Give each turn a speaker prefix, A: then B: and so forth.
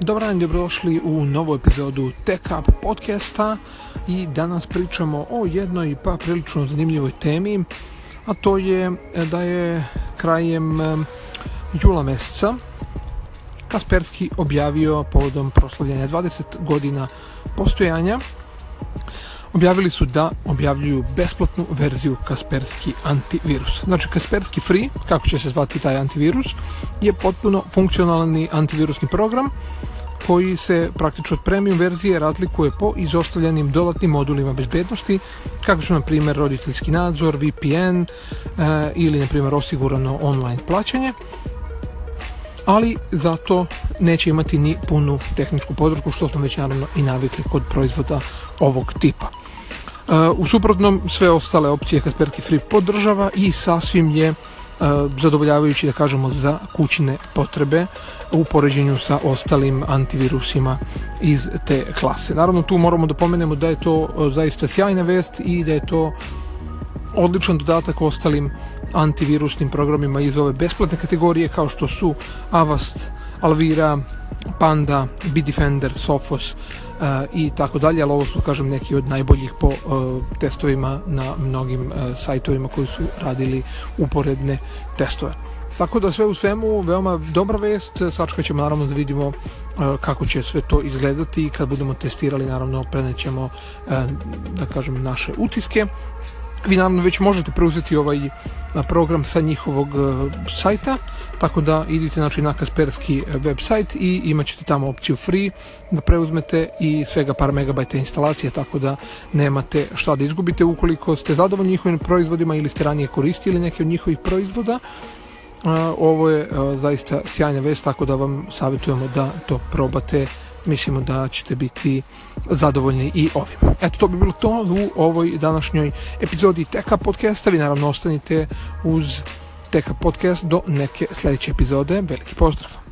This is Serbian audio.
A: Dobar dan, dobrodošli u novu epizodu Tech Up podcasta i danas pričamo o jednoj pa prilično zanimljivoj temi, a to je da je krajem jula meseca Kasperski objavio povodom proslavljanja 20 godina postojanja objavili su da objavljuju besplatnu verziju Kaspersky antivirus. Znači Kaspersky Free, kako će se zvati taj antivirus, je potpuno funkcionalni antivirusni program koji se praktično od premium verzije razlikuje po izostavljenim dodatnim modulima bezbednosti, kako su na primjer roditeljski nadzor, VPN e, eh, ili na primjer osigurano online plaćanje, ali zato neće imati ni punu tehničku podršku što smo već naravno i navikli kod proizvoda ovog tipa. Uh, u suprotnom, sve ostale opcije Kasperki Free podržava i sasvim je uh, zadovoljavajući, da kažemo, za kućne potrebe u poređenju sa ostalim antivirusima iz te klase. Naravno, tu moramo da pomenemo da je to uh, zaista sjajna vest i da je to odličan dodatak ostalim antivirusnim programima iz ove besplatne kategorije kao što su Avast, Alvira, Panda, Bitdefender, Sophos, i tako dalje, ali ovo su, kažem, neki od najboljih po e, testovima na mnogim e, sajtovima koji su radili uporedne testove. Tako da sve u svemu veoma dobra vest, sačkat ćemo naravno da vidimo e, kako će sve to izgledati i kad budemo testirali naravno prenećemo da kažem naše utiske vi naravno već možete preuzeti ovaj eh, program sa njihovog eh, sajta, tako da idite znači, na Kasperski eh, website i imat ćete tamo opciju free da preuzmete i svega par megabajta instalacije, tako da nemate šta da izgubite ukoliko ste zadovoljni njihovim proizvodima ili ste ranije koristili neke od njihovih proizvoda. Ovo je zaista sjajna vest, tako da vam savjetujemo da to probate mislimo da ćete biti zadovoljni i ovim. Eto, to bi bilo to u ovoj današnjoj epizodi Teka podcasta. Vi naravno ostanite uz Teka podcast do neke sledeće epizode. Veliki pozdrav!